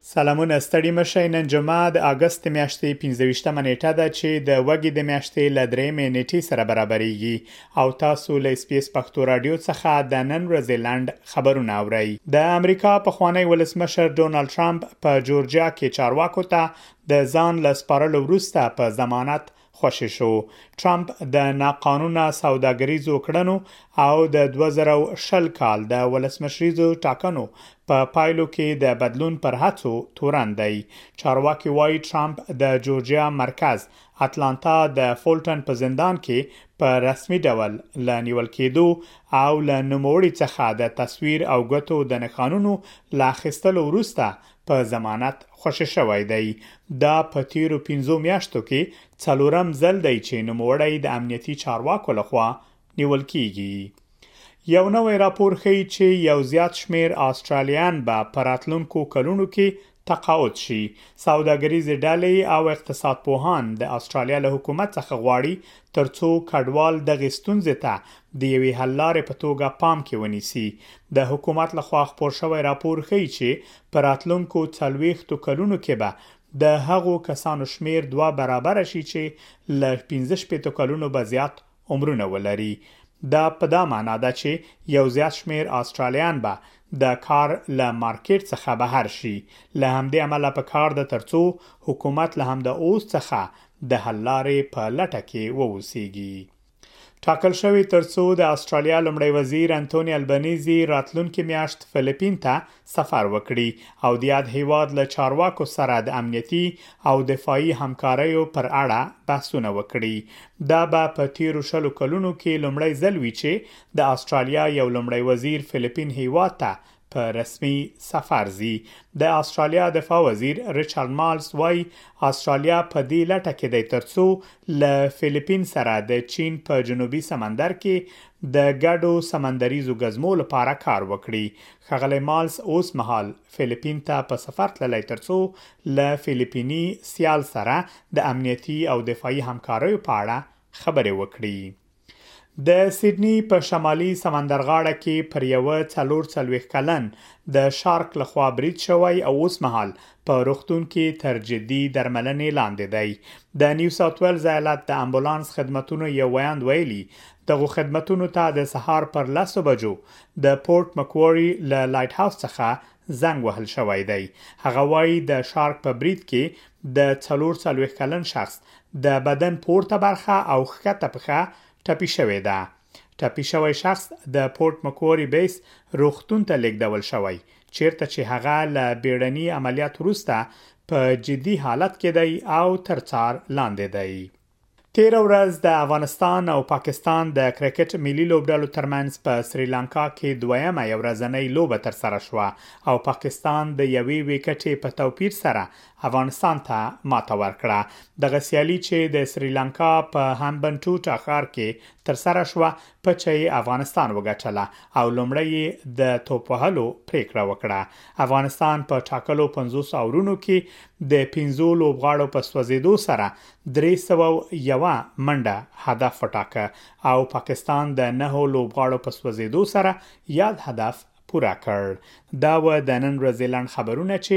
سلامونه ستړي مه شئ نن جمعه د اګست د میاشتې پنځه ویشت مه نیټه ده چې د وږي د میاشتې له درېیمې نیټې سره برابرېږي او تاسو له اسپیس پښتو رادیو څخه د نن ورځې لنډ خبرونه اورئ د امریکا پخوانی ولسمشر ډونالد ټرمپ په جورجیا کې چارواکو ته د ځان له سپارلو وروسته په ضمانت خوشې شو ټرمپ د ناقانونه سوداګریزو کړنو او د 2020 کال د ولسمشریزو ټاکنو په پایلو کې د بدلون پر هڅو تورن دی چارواکي وایي ټرمپ د جورجیا مرکز اتلانتا د فولټن په زندان کې په رسمي ډول له نیول کېدو او له نوموړي څخه د تصویر او ګوتو د نښانونو لا خستلو وروسته په ضمانت خوشې شوی دی. دا په تېرو پنځو میاشتو کې څلورم ځل دی چې نوموړی د امنیتي چارواکو له خوا نیول کېږي. یو نوی راپور ښيي چې یو زیات شمېر آسټرالیایان به په راتلونکو کلونو کې تقاعد شي. سوداګریزې ډلې او اقتصادپوهان د آسټرالیا له حکومت څخه غواړي ترڅو کډوال دغې ستونزې ته د یوې حل لارې په توګه پام کې ونیسي. د حکومت له خوا خپور شوی راپور ښيي چې په راتلونکو څلوېښتو کلونو کې به د هغو کسانو شمېر دوه برابره شي چې له پنځه شپېته کلونو به زیات عمرونه ولري. دا په دا معنا ده چې یو زیات شمېر آسټرالیان به د کار له مارکېټ څخه بهر شي. له همدې امله په کار ده ترڅو حکومت له همدا اوس څخه د حل لارې په لټه کې واوسېږي. ټاکل شوې ترڅو د استرالیا لمړی وزیر انتونی البنیزی راتلونکې میاشت فلیپین ته سفر وکړي او د یاد هیواد له چارواکو سره د امنیتي او دفاعي همکاریو پر اړه بحثونه وکړي دا به په تیرو شلو کلونو کې لمړی ځل وي چې د استرالیا یو لمړی وزیر فلیپین هیواد ته په رسمي سفر ځي د استرالیا دفاع وزیر ریچارډ مالز وایي استرالیا په دې لټه کې دی ترڅو له فلیپین سره د چین په جنوبي سمندر کې د ګډو سمندري زوګزمو لپاره کار وکړي خغلی مالز اوس مهال فلیپین ته په سفر تللی ترڅو له فلیپینی سیال سره د امنیتي او دفاعي همکاریو په اړه خبرې وکړي د سیډني په شمالي سمندرغاړه کې پر یوه څلور څلوېښت کلن د شارک لخوا برید شوی او اوس مهال په روغتون کې تر جدي درملنې لاندې دی د نیو ساوت ویلز ایالت د امبولانس خدمتونو یو ویاند ویلي دغو خدمتونو ته د سهار پر لسو بجو د پورت مکواري له لایټ هاوس څخه زنګ وهل شوی دی هغه وایي د شارک په برید کې د څلور څلوېښت کلن شخص د بدن پورته برخه او ښکته پښه ټپي شوې ده ټپي شوی شخص د پورت مکوري بیس روغتون ته لیږدول شوی چیرته چې هغه له بیړني عملیات وروسته په جدي حالت کې دی او تر څار لاندې دی تیر ورځ د افغانستان او پاکستان د کرکټ ملي لوبډلو ترمنځ په سریلانکا کې دویمه یو ورځنۍ لوبه تر سره شوه او پاکستان د یوې ویکټې په توپیر سره افغانستان ته ماته ورکړه. دغه سیالي چې د سریلانکا په همبنټوټا ښار کې ترسره شوه، پچه یې افغانستان وګټله او لومړی یې د توپ وهلو پرېکړه وکړه. افغانستان په ټاکلو پنځوس اورونو کې د پنځو لوبغاړو په سوځېدو سره درې سوه او یوه منډه هدف وټاکه او پاکستان د نهو لوبغاړو په سوځېدو سره یاد هدف پوره کړ. دا وه د نن ورځې لنډ خبرونه چې